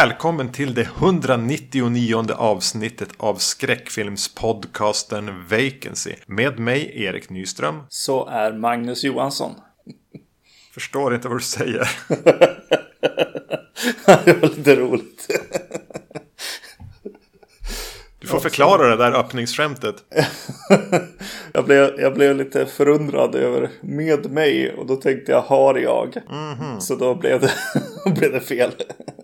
Välkommen till det 199 avsnittet av skräckfilmspodcasten Vacancy. Med mig Erik Nyström. Så är Magnus Johansson. Förstår inte vad du säger. det var lite roligt. Du får förklara det där öppningsskämtet. jag, blev, jag blev lite förundrad över med mig och då tänkte jag har jag. Mm -hmm. Så då blev det, blev det fel.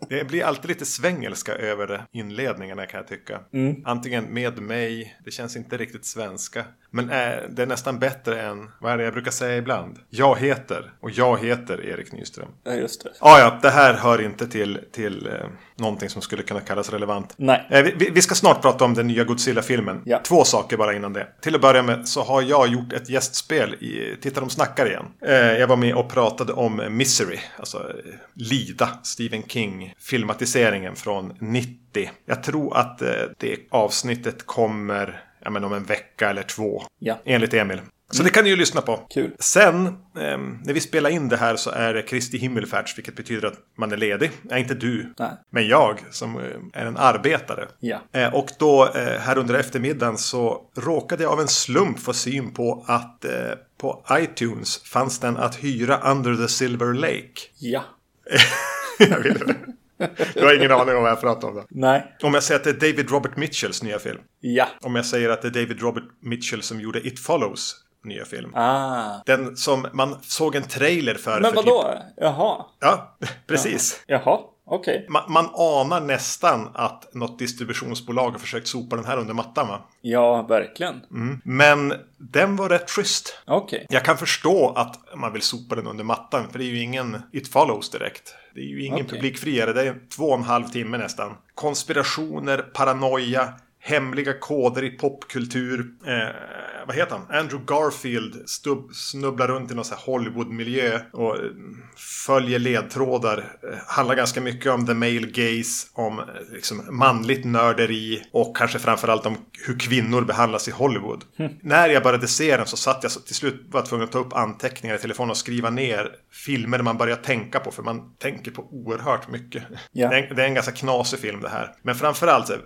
Det blir alltid lite svängelska över inledningarna kan jag tycka. Mm. Antingen med mig, det känns inte riktigt svenska. Men är, det är nästan bättre än, vad är det jag brukar säga ibland? Jag heter, och jag heter Erik Nyström. Ja, just det. Ah, ja, det här hör inte till, till eh, någonting som skulle kunna kallas relevant. Nej. Eh, vi, vi, ska snart prata om den nya Godzilla-filmen. Ja. Två saker bara innan det. Till att börja med så har jag gjort ett gästspel i Titta de snackar igen. Eh, jag var med och pratade om Misery, alltså eh, Lida, Stephen King, filmatiseringen från 90. Jag tror att eh, det avsnittet kommer ja, men om en vecka eller två. Ja. Enligt Emil. Så det kan ni ju lyssna på. Kul. Sen, eh, när vi spelar in det här så är det Kristi himmelfärds, vilket betyder att man är ledig. Nej, inte du, Nej. men jag som eh, är en arbetare. Ja. Eh, och då eh, här under eftermiddagen så råkade jag av en slump få syn på att eh, på iTunes fanns den att hyra Under the Silver Lake. Ja. jag vill det. Du har ingen aning om vad jag pratar om då? Nej. Om jag säger att det är David Robert Mitchells nya film. Ja. Om jag säger att det är David Robert Mitchell som gjorde It Follows nya film. Ah. Den som man såg en trailer för. Men för vadå? Typ... Jaha. Ja, precis. Jaha. Okay. Man, man, anar nästan att något distributionsbolag har försökt sopa den här under mattan va? Ja, verkligen. Mm. Men den var rätt schysst. Okay. Jag kan förstå att man vill sopa den under mattan. För det är ju ingen It Follows direkt. Det är ju ingen okay. publikfriare. Det är två och en halv timme nästan. Konspirationer, paranoia, hemliga koder i popkultur. Eh, vad heter han? Andrew Garfield stub, snubblar runt i någon sån här Hollywood-miljö och eh, följer ledtrådar. Eh, handlar ganska mycket om the male gaze, om eh, liksom, manligt nörderi och kanske framförallt om hur kvinnor behandlas i Hollywood. Mm. När jag började se den så satt jag så till slut var tvungen att ta upp anteckningar i telefonen och skriva ner filmer man börjar tänka på för man tänker på oerhört mycket. Ja. Det, är, det, är, en ganska knasig film det här. Men framförallt eh,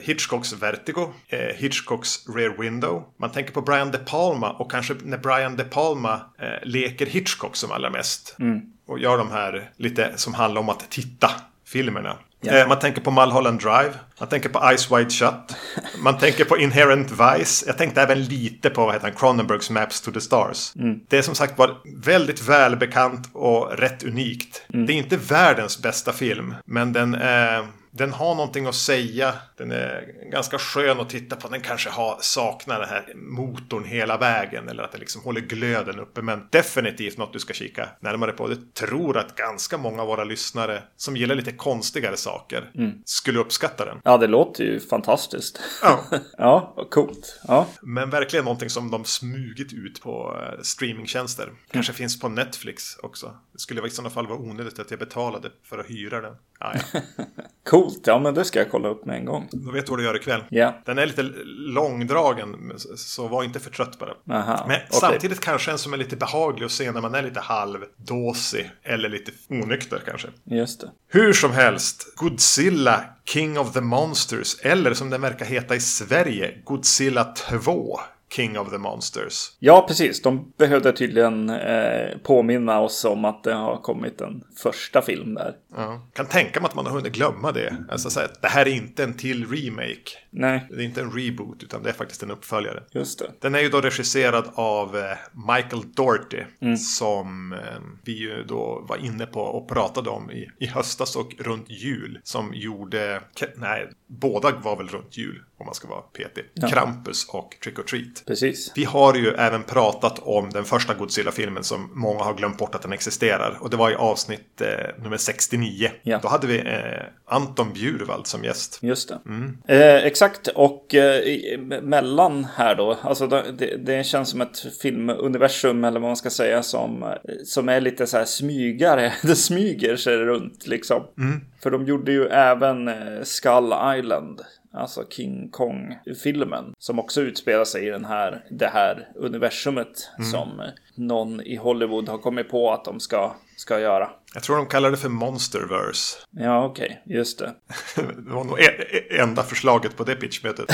Hitchcocks Vertigo, eh, Hitchcocks Rear Window. Man tänker på Brian De Palma och kanske när Brian De Palma eh, leker Hitchcock som allra mest. Mm. Och gör de här lite som handlar om att titta filmerna. Eh, man tänker på Mulholland Drive. Man tänker på Ice Wide Shut. Man tänker på Inherent Vice. Jag tänkte även lite på vad heter han, Cronenbergs Maps to the Stars. Mm. Det är som sagt var väldigt välbekant och rätt unikt. Mm. Det är inte världens bästa film, men den är den har någonting att säga. Den är ganska skön att titta på. Den kanske har, saknar den här motorn hela vägen. Eller att den liksom håller glöden uppe. Men definitivt något du ska kika närmare på. Jag tror att ganska många av våra lyssnare som gillar lite konstigare saker mm. skulle uppskatta den. Ja, det låter ju fantastiskt. Ja, ja coolt. Ja. Men verkligen någonting som de smugit ut på uh, streamingtjänster. Kanske finns på Netflix också. Skulle i sådana fall vara onödigt att jag betalade för att hyra den. Ah, ja. Coolt, ja men det ska jag kolla upp med en gång. Då vet du vad du gör ikväll. Ja. Den är lite långdragen, så var inte för trött på den. Aha, men okay. samtidigt kanske en som är lite behaglig att se när man är lite halvdåsig. Eller lite onykter kanske. Just det. Hur som helst, Godzilla King of the Monsters, eller som den verkar heta i Sverige, Godzilla 2. King of the Monsters. Ja, precis. De behövde tydligen eh, påminna oss om att det har kommit en första film där. Ja. Kan tänka mig att man har hunnit glömma det. Alltså så att det här är inte en till remake. Nej. Det är inte en reboot utan det är faktiskt en uppföljare. Just det. Den är ju då regisserad av eh, Michael Doherty. Mm. Som eh, vi ju då var inne på och pratade om i, i höstas och runt jul. Som gjorde, nej, båda var väl runt jul om man ska vara petig. Ja. Krampus och Trick or Treat. Precis. Vi har ju även pratat om den första Godzilla-filmen som många har glömt bort att den existerar. Och det var i avsnitt eh, nummer 69. Ja. Då hade vi eh, Anton Bjurvald som gäst. Just det. Mm. Eh, exakt, och eh, mellan här då, alltså det, det, känns som ett filmuniversum eller vad man ska säga som, som är lite så här smygare. Det smyger sig runt liksom. Mm. För de gjorde ju även eh, Skull Island. Alltså King Kong-filmen. Som också utspelar sig i den här, det här universumet. Mm. Som någon i Hollywood har kommit på att de ska, ska göra. Jag tror de kallar det för Monsterverse. Ja, okej. Okay. Just det. det var nog e-, e-, enda förslaget på det pitchmötet.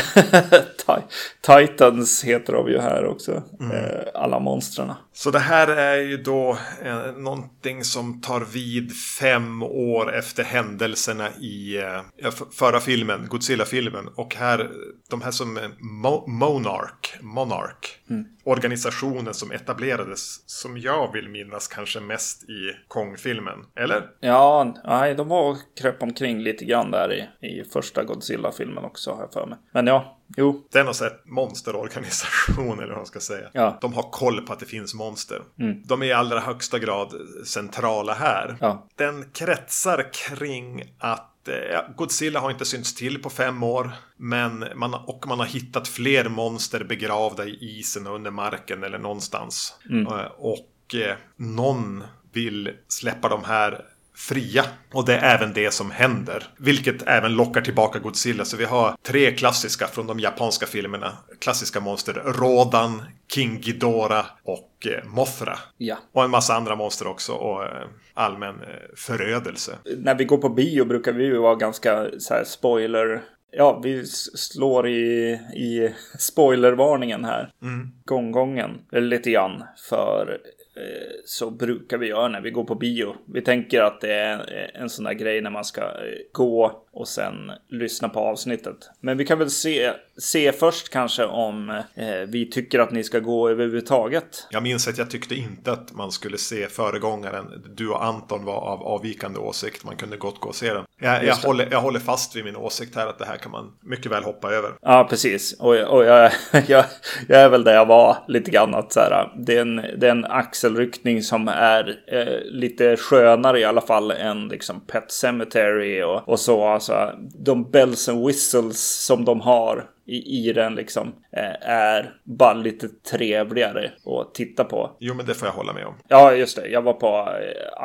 Titans heter de ju här också. Mm. Eh, alla monstren. Så det här är ju då eh, någonting som tar vid fem år efter händelserna i eh, förra filmen, Godzilla-filmen. Och här, de här som Mo Monarch, Monarch mm organisationen som etablerades, som jag vill minnas kanske mest i Kong-filmen. Eller? Ja, nej, de var kröp omkring lite grann där i, i första Godzilla-filmen också, har jag för mig. Men ja, Jo. Det är någon sån monsterorganisation eller vad man ska säga. Ja. De har koll på att det finns monster. Mm. De är i allra högsta grad centrala här. Ja. Den kretsar kring att eh, Godzilla har inte synts till på fem år. Men man, och man har hittat fler monster begravda i isen och under marken eller någonstans. Mm. Eh, och eh, någon vill släppa de här fria. Och det är även det som händer. Vilket även lockar tillbaka Godzilla. Så vi har tre klassiska från de japanska filmerna. Klassiska monster. Rodan, King Ghidorah och eh, Mothra. Ja. Och en massa andra monster också. Och eh, allmän eh, förödelse. När vi går på bio brukar vi ju vara ganska så här spoiler Ja, vi slår i, i spoilervarningen här. Mm. Gånggången. Lite grann. För Eh, så brukar vi göra när vi går på bio. Vi tänker att det är en sån där grej när man ska eh, gå och sen lyssna på avsnittet. Men vi kan väl se, se först kanske om eh, vi tycker att ni ska gå överhuvudtaget. Jag minns att jag tyckte inte att man skulle se föregångaren. Du och Anton var av avvikande åsikt. Man kunde gott gå och se den. Jag, jag, håller, jag håller fast vid min åsikt här att det här kan man mycket väl hoppa över. Ja, precis. Och, och jag, jag, jag är väl där jag var lite grann. Att så här, det, är en, det är en axelryckning som är eh, lite skönare i alla fall än liksom Pet Cemetery och, och så alltså de bells and whistles som de har i, i den liksom eh, är bara lite trevligare att titta på. Jo, men det får jag hålla med om. Ja, just det. Jag var på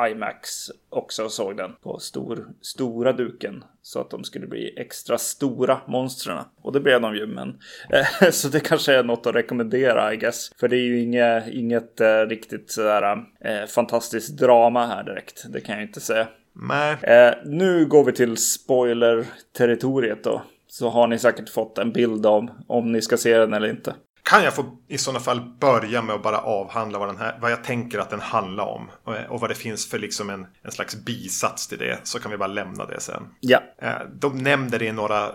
eh, IMAX också och såg den på stor, stora duken så att de skulle bli extra stora monstren. Och det blev de ju, men eh, så det kanske är något att rekommendera, I guess. För det är ju inget, inget riktigt sådär fantastiskt drama här direkt. Det kan jag inte säga. Nej. Eh, nu går vi till spoiler-territoriet då. Så har ni säkert fått en bild av om ni ska se den eller inte. Kan jag få i sådana fall börja med att bara avhandla vad, den här, vad jag tänker att den handlar om. Och, och vad det finns för liksom en, en slags bisats till det. Så kan vi bara lämna det sen. Ja. Eh, de nämnde det i några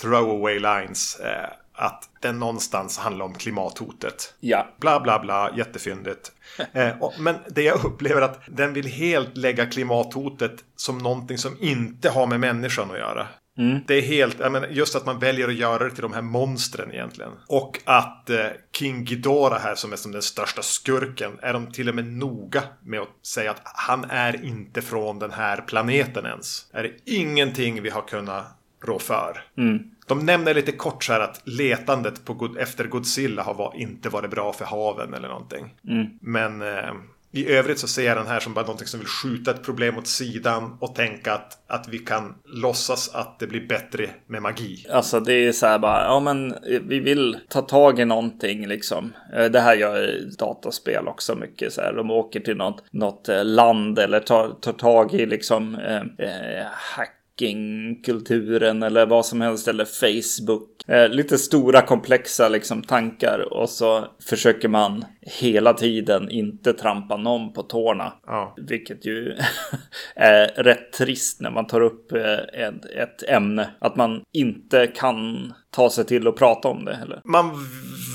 throwaway lines. Eh, att den någonstans handlar om klimathotet. Ja. Bla bla bla, jättefyndigt. eh, och, men det jag upplever att den vill helt lägga klimathotet som någonting som inte har med människan att göra. Mm. Det är helt, menar, just att man väljer att göra det till de här monstren egentligen. Och att eh, King Ghidorah här som är som den största skurken är de till och med noga med att säga att han är inte från den här planeten ens. Är det ingenting vi har kunnat rå för. Mm. De nämner lite kort så här att letandet på, efter Godzilla har var, inte varit bra för haven eller någonting. Mm. Men eh, i övrigt så ser jag den här som bara någonting som vill skjuta ett problem åt sidan och tänka att, att vi kan låtsas att det blir bättre med magi. Alltså det är så här bara, ja men vi vill ta tag i någonting liksom. Eh, det här gör dataspel också mycket så här. De åker till något, något eh, land eller tar, tar tag i liksom eh, eh, hack kulturen eller vad som helst eller Facebook. Eh, lite stora komplexa liksom tankar och så försöker man hela tiden inte trampa någon på tårna. Ja. Vilket ju är rätt trist när man tar upp eh, ett, ett ämne. Att man inte kan ta sig till att prata om det heller. Man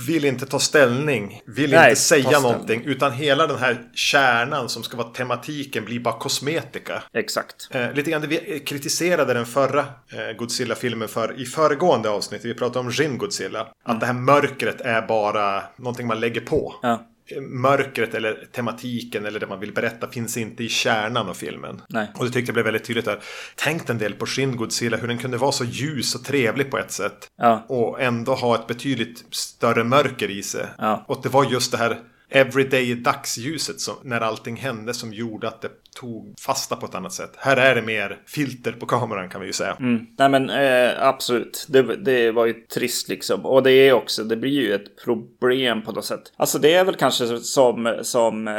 vill inte ta ställning, vill Nej, inte säga någonting. Utan hela den här kärnan som ska vara tematiken blir bara kosmetika. Exakt. Eh, lite grann det vi kritiserade den förra eh, Godzilla-filmen för i föregående avsnitt. Vi pratade om Shin Godzilla. Mm. Att det här mörkret är bara någonting man lägger på. Ja mörkret eller tematiken eller det man vill berätta finns inte i kärnan av filmen. Nej. Och det tyckte jag blev väldigt tydligt där. Tänkt en del på Shin Godzilla, hur den kunde vara så ljus och trevlig på ett sätt. Ja. Och ändå ha ett betydligt större mörker i sig. Ja. Och det var just det här everyday dagsljuset som, när allting hände som gjorde att det tog fasta på ett annat sätt. Här är det mer filter på kameran kan vi ju säga. Mm. Nej men eh, absolut, det, det var ju trist liksom. Och det är också, det blir ju ett problem på något sätt. Alltså det är väl kanske som, som eh,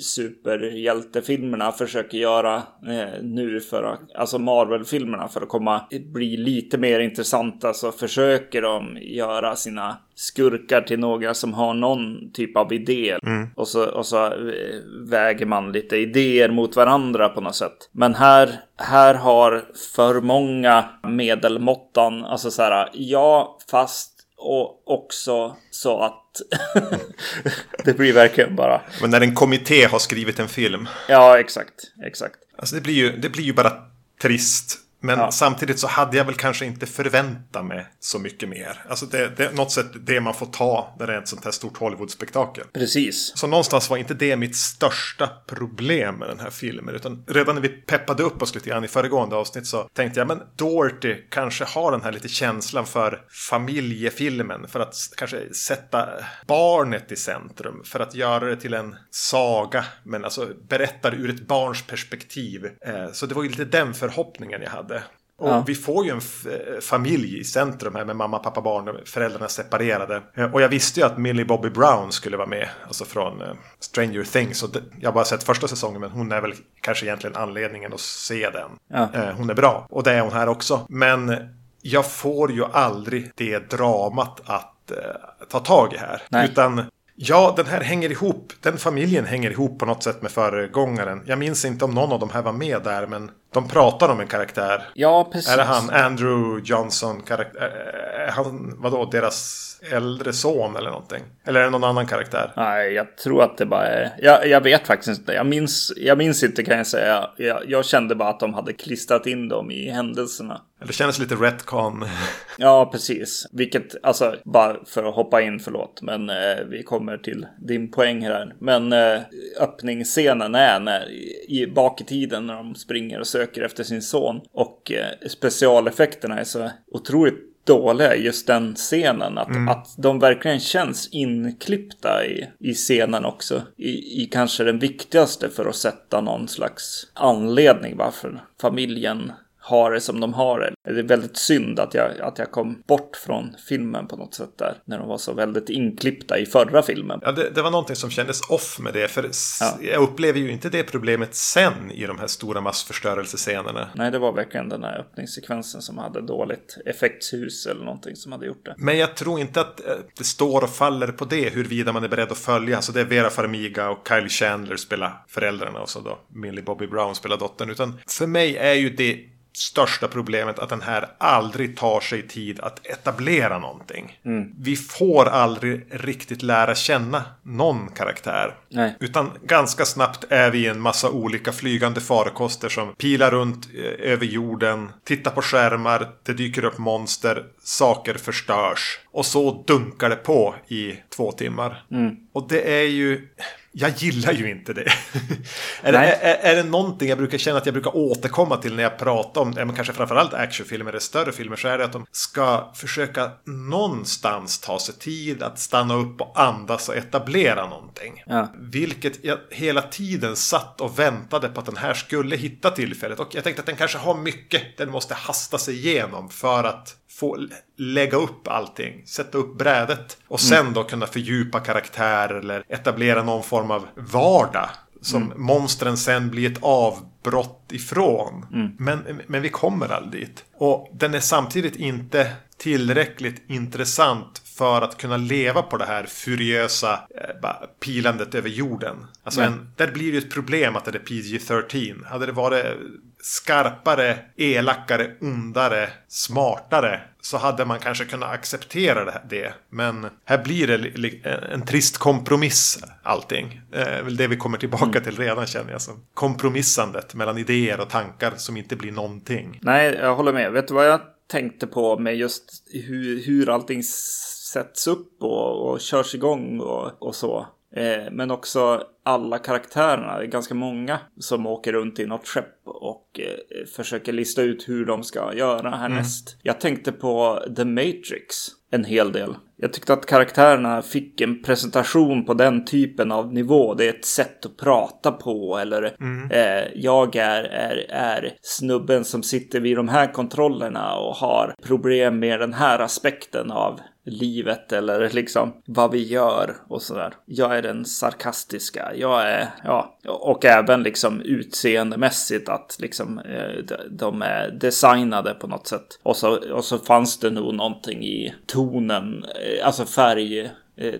superhjältefilmerna försöker göra eh, nu för att, alltså Marvel-filmerna för att komma, bli lite mer intressanta så försöker de göra sina skurkar till några som har någon typ av idé. Mm. Och, så, och så eh, väger man lite idéer mot varandra på något sätt. Men här, här har för många medelmåttan, alltså så här, ja, fast och också så att det blir verkligen bara... Men när en kommitté har skrivit en film. Ja, exakt. Exakt. Alltså det blir ju, det blir ju bara trist men ja. samtidigt så hade jag väl kanske inte förväntat mig så mycket mer. Alltså det, det är något sätt det man får ta när det är ett sånt här stort Hollywood-spektakel. Precis. Så någonstans var inte det mitt största problem med den här filmen. Utan redan när vi peppade upp oss lite grann i föregående avsnitt så tänkte jag men Dorothy kanske har den här lite känslan för familjefilmen. För att kanske sätta barnet i centrum. För att göra det till en saga. Men alltså berättar ur ett barns perspektiv. Eh, så det var ju lite den förhoppningen jag hade hade. Och ja. vi får ju en familj i centrum här med mamma, pappa, barn, föräldrarna separerade. Eh, och jag visste ju att Millie Bobby Brown skulle vara med, alltså från uh, Stranger Things. Och jag har bara sett första säsongen, men hon är väl kanske egentligen anledningen att se den. Ja. Uh, hon är bra, och det är hon här också. Men jag får ju aldrig det dramat att uh, ta tag i här. Nej. Utan Ja, den här hänger ihop. Den familjen hänger ihop på något sätt med föregångaren. Jag minns inte om någon av de här var med där, men de pratar om en karaktär. Ja, precis. Är det han Andrew Johnson? Karaktär, är han, vadå, deras äldre son eller någonting? Eller är det någon annan karaktär? Nej, jag tror att det bara är... Jag, jag vet faktiskt inte. Jag minns, jag minns inte kan jag säga. Jag, jag kände bara att de hade klistrat in dem i händelserna. Det kändes lite retcon. ja, precis. Vilket, alltså, bara för att hoppa in, förlåt. Men eh, vi kommer till din poäng här. Men eh, öppningsscenen är när, i, bak i tiden när de springer och söker efter sin son. Och eh, specialeffekterna är så otroligt dåliga i just den scenen. Att, mm. att de verkligen känns inklippta i, i scenen också. I, I kanske den viktigaste för att sätta någon slags anledning varför familjen har det som de har det. Det är väldigt synd att jag, att jag kom bort från filmen på något sätt där. När de var så väldigt inklippta i förra filmen. Ja, det, det var någonting som kändes off med det. För ja. jag upplever ju inte det problemet sen i de här stora massförstörelsescenerna. Nej, det var verkligen den här öppningssekvensen som hade dåligt effektshus eller någonting som hade gjort det. Men jag tror inte att eh, det står och faller på det huruvida man är beredd att följa. Alltså det är Vera Farmiga och Kyle Chandler spelar föräldrarna och så då Millie Bobby Brown spelar dottern. Utan för mig är ju det största problemet att den här aldrig tar sig tid att etablera någonting. Mm. Vi får aldrig riktigt lära känna någon karaktär. Nej. Utan ganska snabbt är vi en massa olika flygande farkoster som pilar runt eh, över jorden, tittar på skärmar, det dyker upp monster, saker förstörs. Och så dunkar det på i två timmar. Mm. Och det är ju jag gillar ju inte det. är, det är, är, det någonting jag brukar känna att jag brukar återkomma till när jag pratar om, men kanske framförallt actionfilmer eller större filmer, så är det att de ska försöka någonstans ta sig tid att stanna upp och andas och etablera någonting. Ja. Vilket jag hela tiden satt och väntade på att den här skulle hitta tillfället. Och jag tänkte att den kanske har mycket den måste hasta sig igenom för att få lägga upp allting, sätta upp brädet och sen mm. då kunna fördjupa karaktärer eller etablera någon form av vardag som mm. monstren sen blir ett avbrott ifrån. Mm. Men, men vi kommer aldrig dit. Och den är samtidigt inte tillräckligt intressant för att kunna leva på det här furiösa eh, pilandet över jorden. Alltså en, där blir det ett problem att det är PG-13. Hade det varit skarpare, elakare, ondare, smartare så hade man kanske kunnat acceptera det. Men här blir det en trist kompromiss allting. Det eh, är väl det vi kommer tillbaka mm. till redan känner jag. Som kompromissandet mellan idéer och tankar som inte blir någonting. Nej, jag håller med. Vet du vad jag tänkte på med just hur, hur allting sätts upp och, och körs igång och, och så. Eh, men också alla karaktärerna, det är ganska många som åker runt i något skepp och eh, försöker lista ut hur de ska göra härnäst. Mm. Jag tänkte på The Matrix en hel del. jag tyckte att karaktärerna fick en presentation på den typen av nivå. Det är ett sätt att prata på eller mm. eh, jag är, är, är snubben som sitter vid de här kontrollerna och har problem med den här aspekten av livet eller liksom vad vi gör och sådär. Jag är den sarkastiska. Jag är, ja, och även liksom utseendemässigt att liksom eh, de är designade på något sätt. Och så, och så fanns det nog någonting i tonen, eh, alltså färg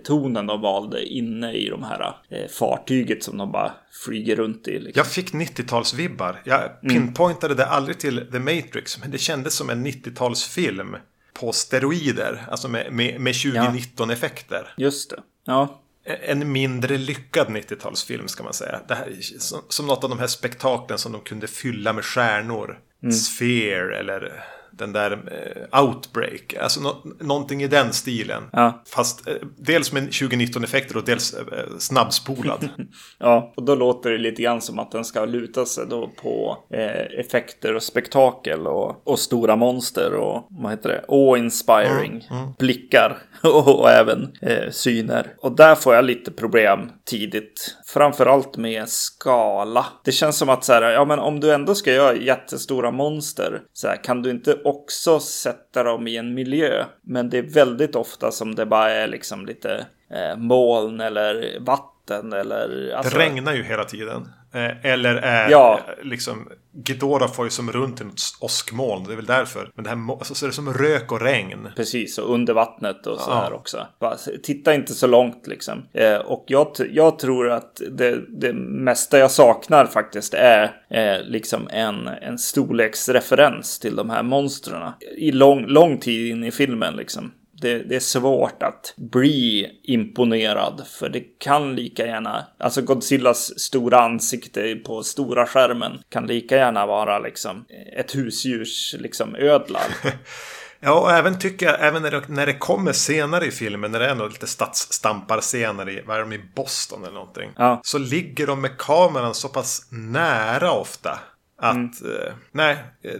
tonen de valde inne i de här eh, fartyget som de bara flyger runt i. Liksom. Jag fick 90-talsvibbar. Jag mm. pinpointade mm. det aldrig till The Matrix, men det kändes som en 90-talsfilm på steroider, alltså med, med, med 2019-effekter. Ja, just det. Ja. En mindre lyckad 90-talsfilm ska man säga. Det här, som, som något av de här spektaklen som de kunde fylla med stjärnor. Mm. Sphere eller den där eh, Outbreak. Alltså no någonting i den stilen. Ja. Fast eh, dels med 2019-effekter och dels eh, snabbspolad. ja, och då låter det lite grann som att den ska luta sig då på eh, effekter och spektakel och, och stora monster och vad heter det? Awe-inspiring mm, mm. blickar och, och även eh, syner. Och där får jag lite problem tidigt. Framförallt med skala. Det känns som att så här, ja men om du ändå ska göra jättestora monster så här, kan du inte också sätta dem i en miljö. Men det är väldigt ofta som det bara är liksom lite eh, moln eller vatten eller... Alltså... Det regnar ju hela tiden. Eh, eller är ja. liksom Ghidorah får ju som runt en åskmoln. Det är väl därför. Men det här alltså, så är det som rök och regn. Precis, och under vattnet och så ja. här också. Bara, titta inte så långt liksom. Eh, och jag, jag tror att det, det mesta jag saknar faktiskt är eh, liksom en, en storleksreferens till de här monstren. I lång, lång tid in i filmen liksom det, det, är svårt att bli imponerad. För det kan lika gärna, alltså Godzillas stora ansikte på stora skärmen kan lika gärna vara liksom ett husdjurs liksom ödlar. Ja, och även tycker jag, även när det, när det kommer senare i filmen, när det är något lite stadsstamparscener i, vad är de i Boston eller någonting. Ja. Så ligger de med kameran så pass nära ofta. Att, mm. eh, nej, eh,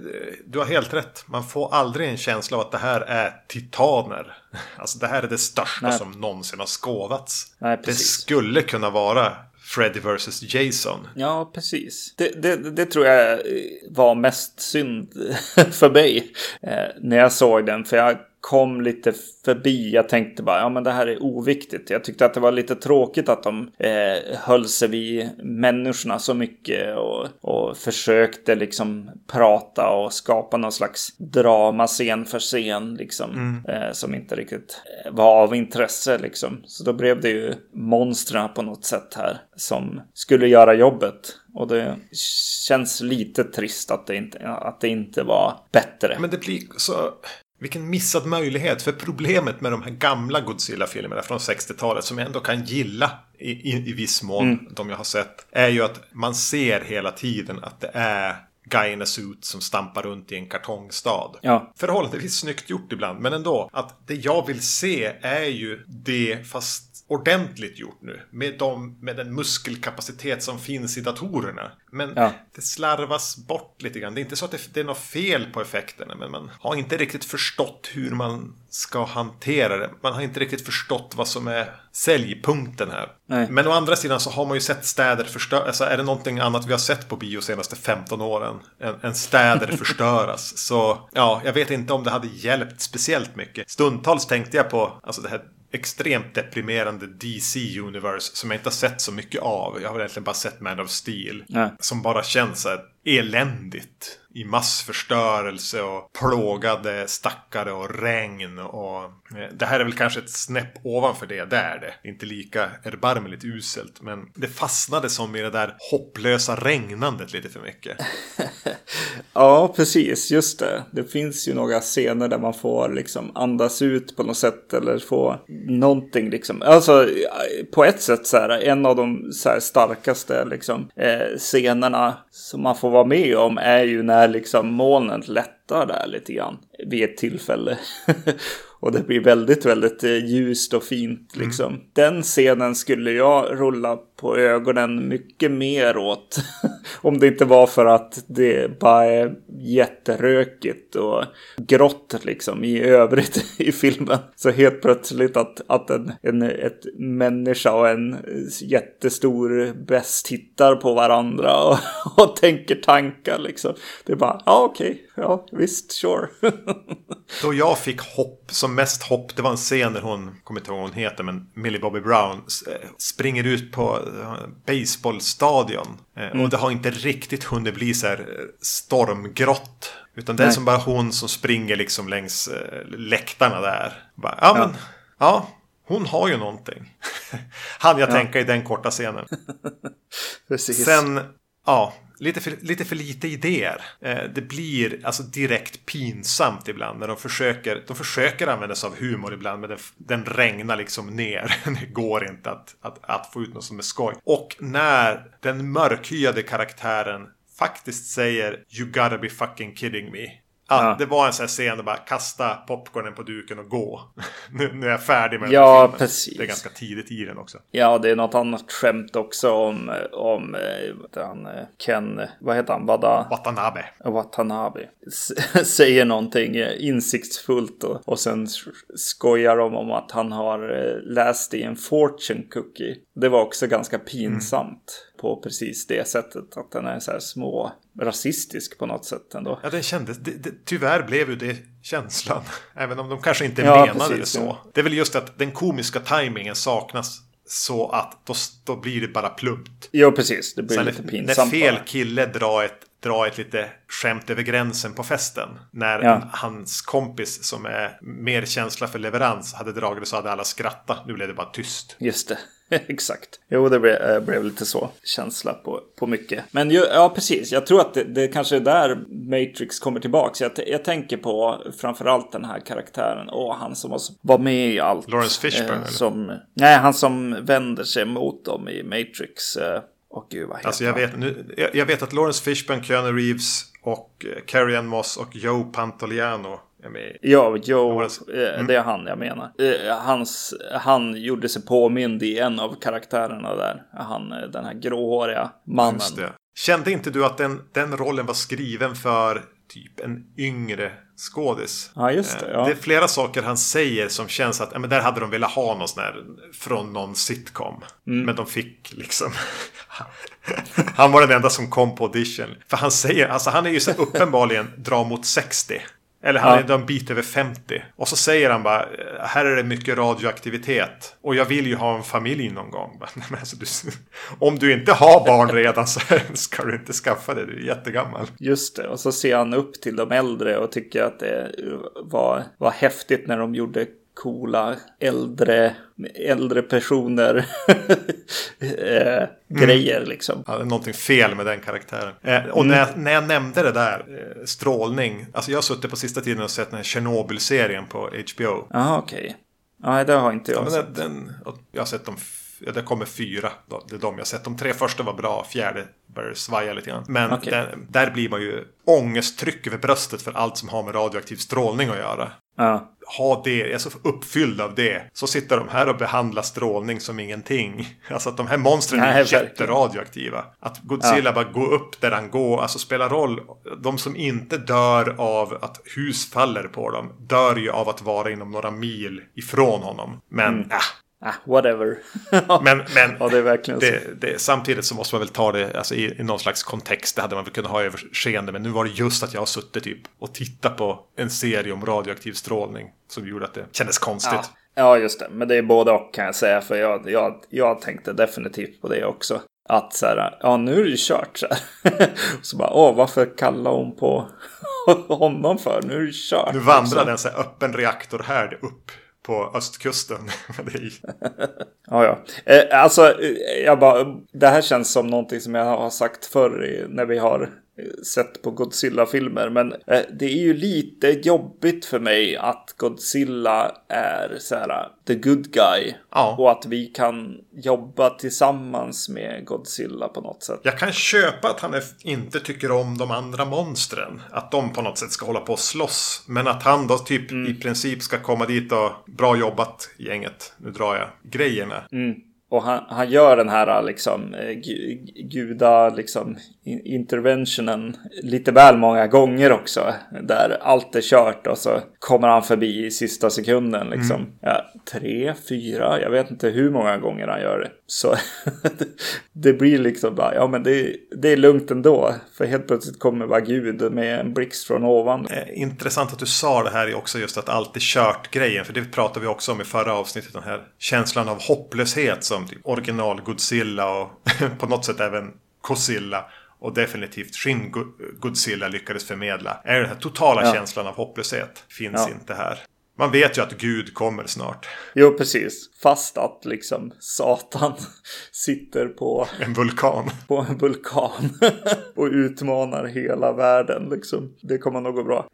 du har helt rätt. Man får aldrig en känsla av att det här är titaner. Alltså det här är det största nej. som någonsin har skådats. Nej, det skulle kunna vara Freddy vs Jason. Ja, precis. Det, det, det, tror jag var mest synd för mig eh, när jag såg den. För jag kom lite förbi. Jag tänkte bara, ja men det här är oviktigt. Jag tyckte att det var lite tråkigt att de eh, höll sig vid människorna så mycket och, och försökte liksom prata och skapa någon slags drama scen för scen liksom. Mm. Eh, som inte riktigt eh, var av intresse liksom. Så då blev det ju monstren på något sätt här som skulle göra jobbet. Och det känns lite trist att det inte, att det inte var bättre. Men det blir så vilken missad möjlighet. För problemet med de här gamla Godzilla-filmerna från 60-talet som jag ändå kan gilla i, i, i viss mån, mm. de jag har sett, är ju att man ser hela tiden att det är guy in a suit som stampar runt i en kartongstad. Ja. Förhållandevis snyggt gjort ibland, men ändå. Att det jag vill se är ju det, fast ordentligt gjort nu. Med, de, med den muskelkapacitet som finns i datorerna. Men ja. det slarvas bort lite grann. Det är inte så att det, det är något fel på effekterna. Men man har inte riktigt förstått hur man ska hantera det. Man har inte riktigt förstått vad som är säljpunkten här. Nej. Men å andra sidan så har man ju sett städer förstöras. Alltså är det någonting annat vi har sett på bio senaste 15 åren än, än städer förstöras. Så ja, jag vet inte om det hade hjälpt speciellt mycket. Stundtals tänkte jag på alltså det här extremt deprimerande DC Universe som jag inte har sett så mycket av. Jag har egentligen bara sett Man of Steel. Ja. Som bara känns så här eländigt i massförstörelse och plågade stackare och regn. Och eh, det här är väl kanske ett snäpp ovanför det, det är det. Inte lika erbarmligt uselt, men det fastnade som i det där hopplösa regnandet lite för mycket. ja, precis, just det. Det finns ju några scener där man får liksom andas ut på något sätt eller få någonting liksom. Alltså på ett sätt så här, en av de så här, starkaste liksom eh, scenerna som man får vara med om är ju när liksom molnet lättar där lite grann vid ett tillfälle. och det blir väldigt, väldigt eh, ljust och fint mm. liksom. Mm. Den scenen skulle jag rulla på ögonen mycket mer åt. Om det inte var för att det bara är jätterökigt och grått liksom i övrigt i filmen. Så helt plötsligt att, att en, en ett människa och en jättestor bäst tittar på varandra och, och tänker tankar liksom. Det är bara, ja okej, okay, ja visst, sure. Då jag fick hopp, som mest hopp, det var en scen där hon, kommer inte ihåg vad hon heter, men Millie Bobby Brown eh, springer ut på eh, baseballstadion. Eh, mm. Och det har inte riktigt hunnit bli så här stormgrått. Utan det är som bara hon som springer liksom längs läktarna där. Bara, ja, men, ja, hon har ju någonting. Han jag ja. tänka i den korta scenen. Precis. Sen, ja, lite för, lite för lite idéer. Eh, det blir alltså direkt pinsamt ibland när de försöker, de försöker använda sig av humor ibland men den, den regnar liksom ner. det går inte att, att, att få ut något som är skoj. Och när den mörkhyade karaktären faktiskt säger You gotta be fucking kidding me. Ja, det var en sån här scen där bara kasta popcornen på duken och gå. nu, nu är jag färdig med ja, den filmen. Precis. Det är ganska tidigt i den också. Ja, det är något annat skämt också om, om eh, han, eh, Ken, vad heter han? Wada? Watanabe. Watanabe. säger någonting insiktsfullt och, och sen skojar de om att han har läst i en fortune cookie. Det var också ganska pinsamt. Mm på precis det sättet. Att den är så här små rasistisk på något sätt ändå. Ja, det kändes. Det, det, tyvärr blev ju det känslan. Även om de kanske inte ja, menade precis, det så. Ja. Det är väl just att den komiska tajmingen saknas. Så att då, då blir det bara plumpt. Jo, precis. Det blir Sen lite pinsamt. När fel kille drar ett dra ett lite skämt över gränsen på festen. När ja. hans kompis som är mer känsla för leverans hade dragit så hade alla skrattat. Nu blev det bara tyst. Just det. Exakt. Jo, det blev, äh, blev, lite så känsla på, på mycket. Men ju, ja, precis. Jag tror att det, det kanske är där Matrix kommer tillbaka. Jag, jag tänker på framförallt den här karaktären och han som var med i allt. Lawrence Fishburne? Eh, som, nej, han som vänder sig mot dem i Matrix. Eh, och gud vad heter alltså jag vet, nu, jag, jag, vet att Lawrence Fishburne, Keanu Reeves och eh, Carrie Ann Moss och Joe Pantoliano. Ja, Joe, mm. det är han jag menar. Eh, hans, han gjorde sig påmind i en av karaktärerna där. Han, den här gråhåriga mannen. Kände inte du att den, den rollen var skriven för typ en yngre skådis. Ja, just det. Ja. Det är flera saker han säger som känns att men där hade de velat ha någon sån här från någon sitcom. Mm. Men de fick liksom. han var den enda som kom på audition. För han säger, alltså han är ju så uppenbarligen dra mot 60. Eller han ja. är en bit över 50. Och så säger han bara, här är det mycket radioaktivitet. Och jag vill ju ha en familj någon gång. Men alltså, du, om du inte har barn redan så ska du inte skaffa det, du är jättegammal. Just det, och så ser han upp till de äldre och tycker att det var, var häftigt när de gjorde coola äldre, äldre personer eh, mm. grejer liksom. Ja, det är någonting fel med den karaktären. Eh, och mm. när, jag, när jag nämnde det där, eh, strålning. Alltså jag har suttit på sista tiden och sett den här Chernobyl-serien på HBO. Ja, okej. Okay. Nej, det har inte jag ja, sett. Den, jag har sett de ja, det kommer fyra. Det är de jag sett. De tre första var bra, fjärde börjar svaja lite grann. Men okay. där, där, blir man ju ångesttryck över bröstet för allt som har med radioaktiv strålning att göra. Ja. Ha det, jag är så uppfylld av det. Så sitter de här och behandlar strålning som ingenting. Alltså att de här monstren Nej, är jätteradioaktiva. Att Godzilla ja. bara går upp där han går, alltså spelar roll. De som inte dör av att hus faller på dem, dör ju av att vara inom några mil ifrån honom. Men mm. äh, Ah, whatever. men men ja, det är verkligen det, det, samtidigt så måste man väl ta det alltså, i, i någon slags kontext. Det hade man väl kunnat ha överseende. Men nu var det just att jag har suttit typ och tittat på en serie om radioaktiv strålning. Som gjorde att det kändes konstigt. Ja, ja just det. Men det är både och kan jag säga. För jag, jag, jag tänkte definitivt på det också. Att så här, ja nu är det ju kört så så bara, åh varför kallar hon på honom för? Nu är det kört. Nu vandrar en så här öppen reaktor här upp på östkusten. ja, ja. Eh, alltså, eh, jag bara, det här känns som någonting som jag har sagt förr när vi har sett på Godzilla-filmer. Men eh, det är ju lite jobbigt för mig att Godzilla är så här the good guy. Ja. Och att vi kan jobba tillsammans med Godzilla på något sätt. Jag kan köpa att han inte tycker om de andra monstren. Att de på något sätt ska hålla på och slåss. Men att han då typ mm. i princip ska komma dit och bra jobbat gänget. Nu drar jag grejerna. Mm. Och han, han gör den här liksom eh, guda liksom interventionen lite väl många gånger också. Där allt är kört och så kommer han förbi i sista sekunden liksom. Mm. Ja, tre, fyra, jag vet inte hur många gånger han gör det. Så det blir liksom bara, ja men det, det är lugnt ändå. För helt plötsligt kommer bara Gud med en blixt från ovan. Eh, intressant att du sa det här också just att allt är kört-grejen. För det pratade vi också om i förra avsnittet. Den här känslan av hopplöshet som typ original Godzilla och på något sätt även Godzilla och definitivt Shin Godzilla lyckades förmedla är den här totala ja. känslan av hopplöshet. Finns ja. inte här. Man vet ju att Gud kommer snart. Jo, precis. Fast att liksom Satan sitter på en vulkan. På en vulkan. och utmanar hela världen liksom. Det kommer nog gå bra.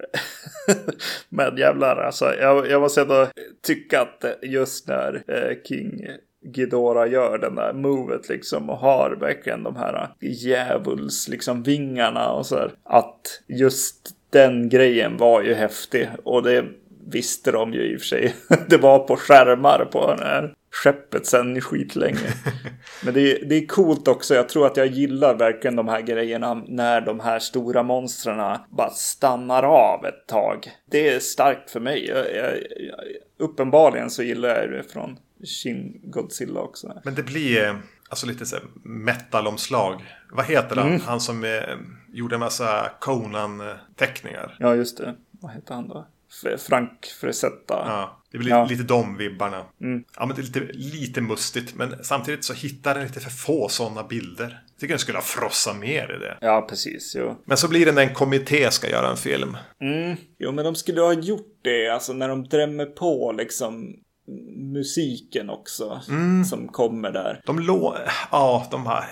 Men jävlar alltså. Jag, jag måste ändå tycka att just när eh, King Gidora gör den där movet liksom och har verkligen de här djävuls liksom vingarna och så här. Att just den grejen var ju häftig och det visste de ju i och för sig. Det var på skärmar på den här skeppet sen skitlänge. Men det är, det är coolt också. Jag tror att jag gillar verkligen de här grejerna när de här stora monstren bara stannar av ett tag. Det är starkt för mig. Jag, jag, jag, uppenbarligen så gillar jag det från Shin Godzilla också. Men det blir alltså lite så metalomslag. Vad heter han? Mm. Han som eh, gjorde en massa Conan-teckningar. Ja, just det. Vad heter han då? Frank Fresetta. Ja, det blir ja. lite de vibbarna. Mm. Ja, men det är lite, lite mustigt. Men samtidigt så hittar den lite för få sådana bilder. Jag tycker den skulle ha frossat mer i det. Ja, precis. Jo. Men så blir det när en kommitté ska göra en film. Mm. Jo, men de skulle ha gjort det. Alltså när de drämmer på liksom musiken också. Mm. Som kommer där. De lå... Ja, de har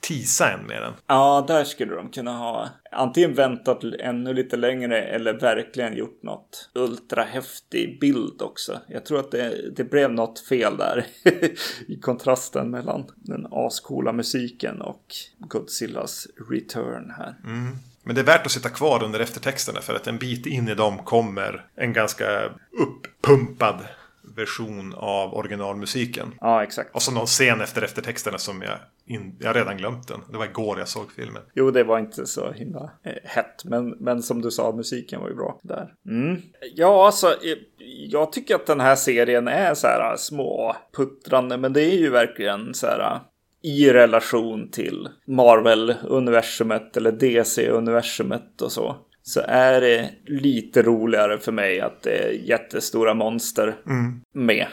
tisa än med den. Ja, där skulle de kunna ha antingen väntat ännu lite längre eller verkligen gjort något ultrahäftig bild också. Jag tror att det, det blev något fel där i kontrasten mellan den ascoola musiken och Godzillas return här. Mm. Men det är värt att sitta kvar under eftertexterna för att en bit in i dem kommer en ganska uppumpad version av originalmusiken. Ja, exakt. Och så någon scen efter eftertexterna som jag, in, jag redan glömt den. Det var igår jag såg filmen. Jo, det var inte så himla eh, hett. Men, men som du sa, musiken var ju bra där. Mm. Ja, alltså. Eh, jag tycker att den här serien är så här små puttrande. Men det är ju verkligen så här i relation till Marvel-universumet eller DC-universumet och så så är det lite roligare för mig att det är jättestora monster mm. med.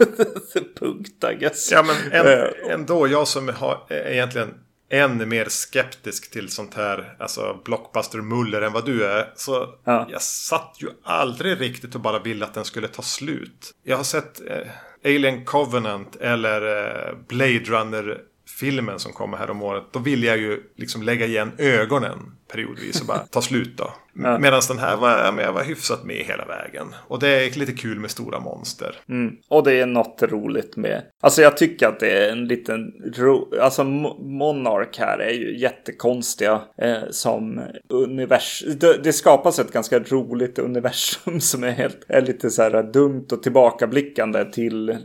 Punkt, I guess. Ja, men en, eh, ändå jag som har egentligen än mer skeptisk till sånt här, alltså blockbuster-muller än vad du är. Så ja. jag satt ju aldrig riktigt och bara ville att den skulle ta slut. Jag har sett eh, Alien Covenant eller eh, Blade Runner filmen som kommer här om året. Då vill jag ju liksom lägga igen ögonen periodvis och bara ta slut då. Ja. Medan den här var, jag var hyfsat med hela vägen. Och det är lite kul med stora monster. Mm. Och det är något roligt med. Alltså jag tycker att det är en liten ro... Alltså Monark här är ju jättekonstiga eh, som universum. Det, det, skapas ett ganska roligt universum som är, helt, är lite så här dumt och tillbakablickande till eh,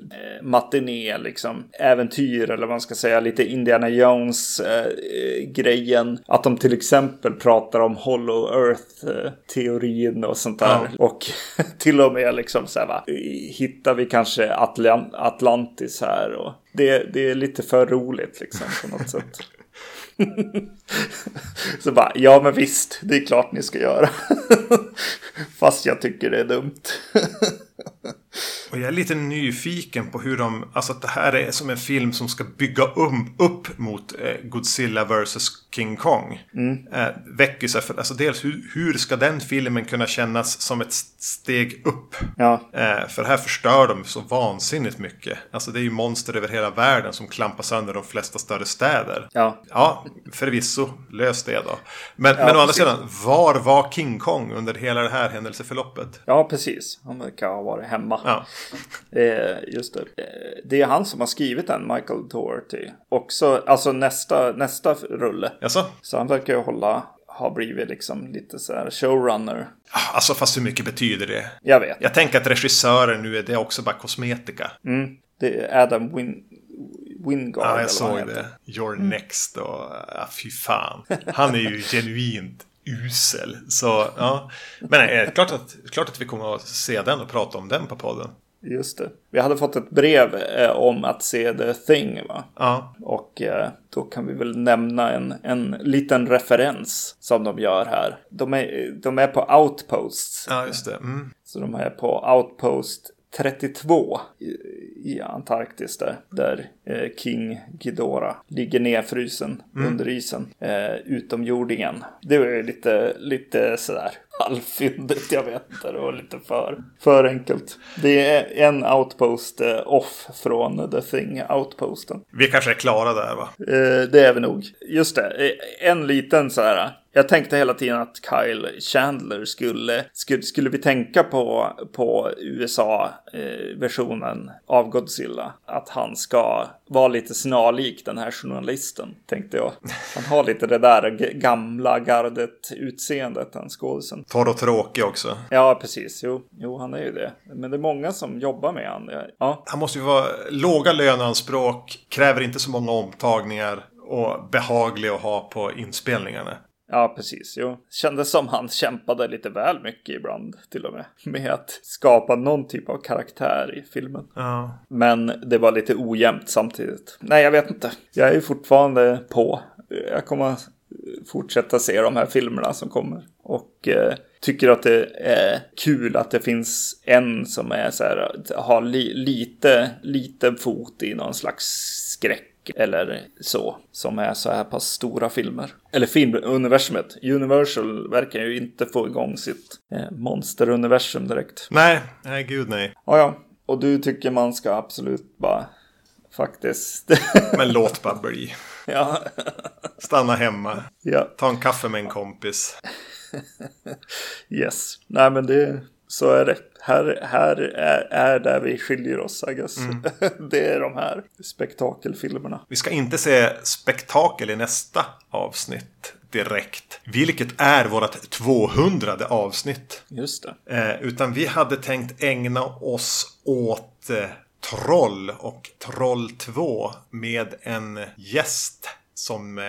matiné liksom. Äventyr eller vad man ska säga. Lite Indiana Jones eh. Att de till exempel pratar om Hollow Earth-teorin och sånt där. Ja. Och till och med liksom så här, va, hittar vi kanske Atlant Atlantis här. Och det, det är lite för roligt liksom på något sätt. så bara, ja men visst, det är klart ni ska göra. Fast jag tycker det är dumt. Och jag är lite nyfiken på hur de, alltså att det här är som en film som ska bygga um, upp mot eh, Godzilla vs King Kong. Mm. Eh, väcker sig för, alltså dels hur, hur ska den filmen kunna kännas som ett steg upp? Ja. Eh, för här förstör de så vansinnigt mycket. Alltså det är ju monster över hela världen som klampar sönder de flesta större städer. Ja, ja förvisso, lös det då. Men, ja, men å andra sidan, var var King Kong under hela det här händelseförloppet? Ja, precis. Han verkar ha varit hemma. Ja. Eh, just det. Eh, det är han som har skrivit den, Michael Doherty. Också, alltså nästa, nästa rulle. Jaså? Så han verkar ju hålla, ha blivit liksom lite så här showrunner. Ah, alltså fast hur mycket betyder det? Jag vet. Jag tänker att regissören nu är det också bara kosmetika. Mm. Det är Adam Win Wingard. Ja, jag såg det. You're mm. next och ja, fy fan. Han är ju genuint usel. Så ja. Men nej, klart att, klart att vi kommer att se den och prata om den på podden. Just det. Vi hade fått ett brev eh, om att se The Thing va? Ja. Och eh, då kan vi väl nämna en, en liten referens som de gör här. De är, de är på Outposts. Ja, just det. Mm. Så de är på Outpost 32 i, i Antarktis där, där eh, King Ghidorah ligger nedfrysen mm. under isen. Eh, utomjordingen. Det var ju lite, lite sådär halvfyndigt, jag vet. Det var lite för, för enkelt. Det är en outpost eh, off från The Thing outposten. Vi kanske är klara där va? Eh, det är vi nog. Just det, eh, en liten så här jag tänkte hela tiden att Kyle Chandler skulle, skulle, skulle vi tänka på, på USA-versionen av Godzilla, att han ska vara lite snarlik den här journalisten, tänkte jag. Han har lite det där gamla gardet utseendet, den skådisen. Torr och tråkig också. Ja, precis. Jo, jo, han är ju det. Men det är många som jobbar med han. Ja. Han måste ju vara låga löneanspråk, kräver inte så många omtagningar och behaglig att ha på inspelningarna. Ja, precis. Jo. Kändes som han kämpade lite väl mycket ibland till och med. Med att skapa någon typ av karaktär i filmen. Ja. Men det var lite ojämnt samtidigt. Nej, jag vet inte. Jag är fortfarande på. Jag kommer fortsätta se de här filmerna som kommer. Och eh, tycker att det är kul att det finns en som är så här, har li lite, lite fot i någon slags skräck eller så, som är så här pass stora filmer. Eller filmuniversumet. Universal verkar ju inte få igång sitt eh, monsteruniversum direkt. Nej, nej gud nej. Ja, ja. Och du tycker man ska absolut bara faktiskt. Men låt bara bli. Ja. Stanna hemma. Ja. Ta en kaffe med en kompis. yes. Nej men det, så är det. Här, här är, är där vi skiljer oss, I guess. Mm. det är de här spektakelfilmerna. Vi ska inte se spektakel i nästa avsnitt direkt. Vilket är vårt 200 avsnitt. Just det. Eh, utan vi hade tänkt ägna oss åt eh, Troll och Troll 2 med en gäst som eh,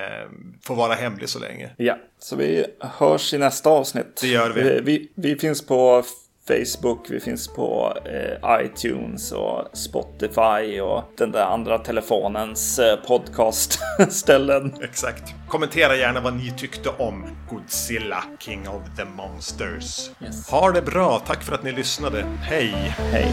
får vara hemlig så länge. Ja, så vi hörs i nästa avsnitt. Det gör vi. Vi, vi, vi finns på Facebook, vi finns på eh, iTunes och Spotify och den där andra telefonens eh, podcastställen. Exakt. Kommentera gärna vad ni tyckte om Godzilla, King of the Monsters. Yes. Ha det bra, tack för att ni lyssnade. Hej! Hej!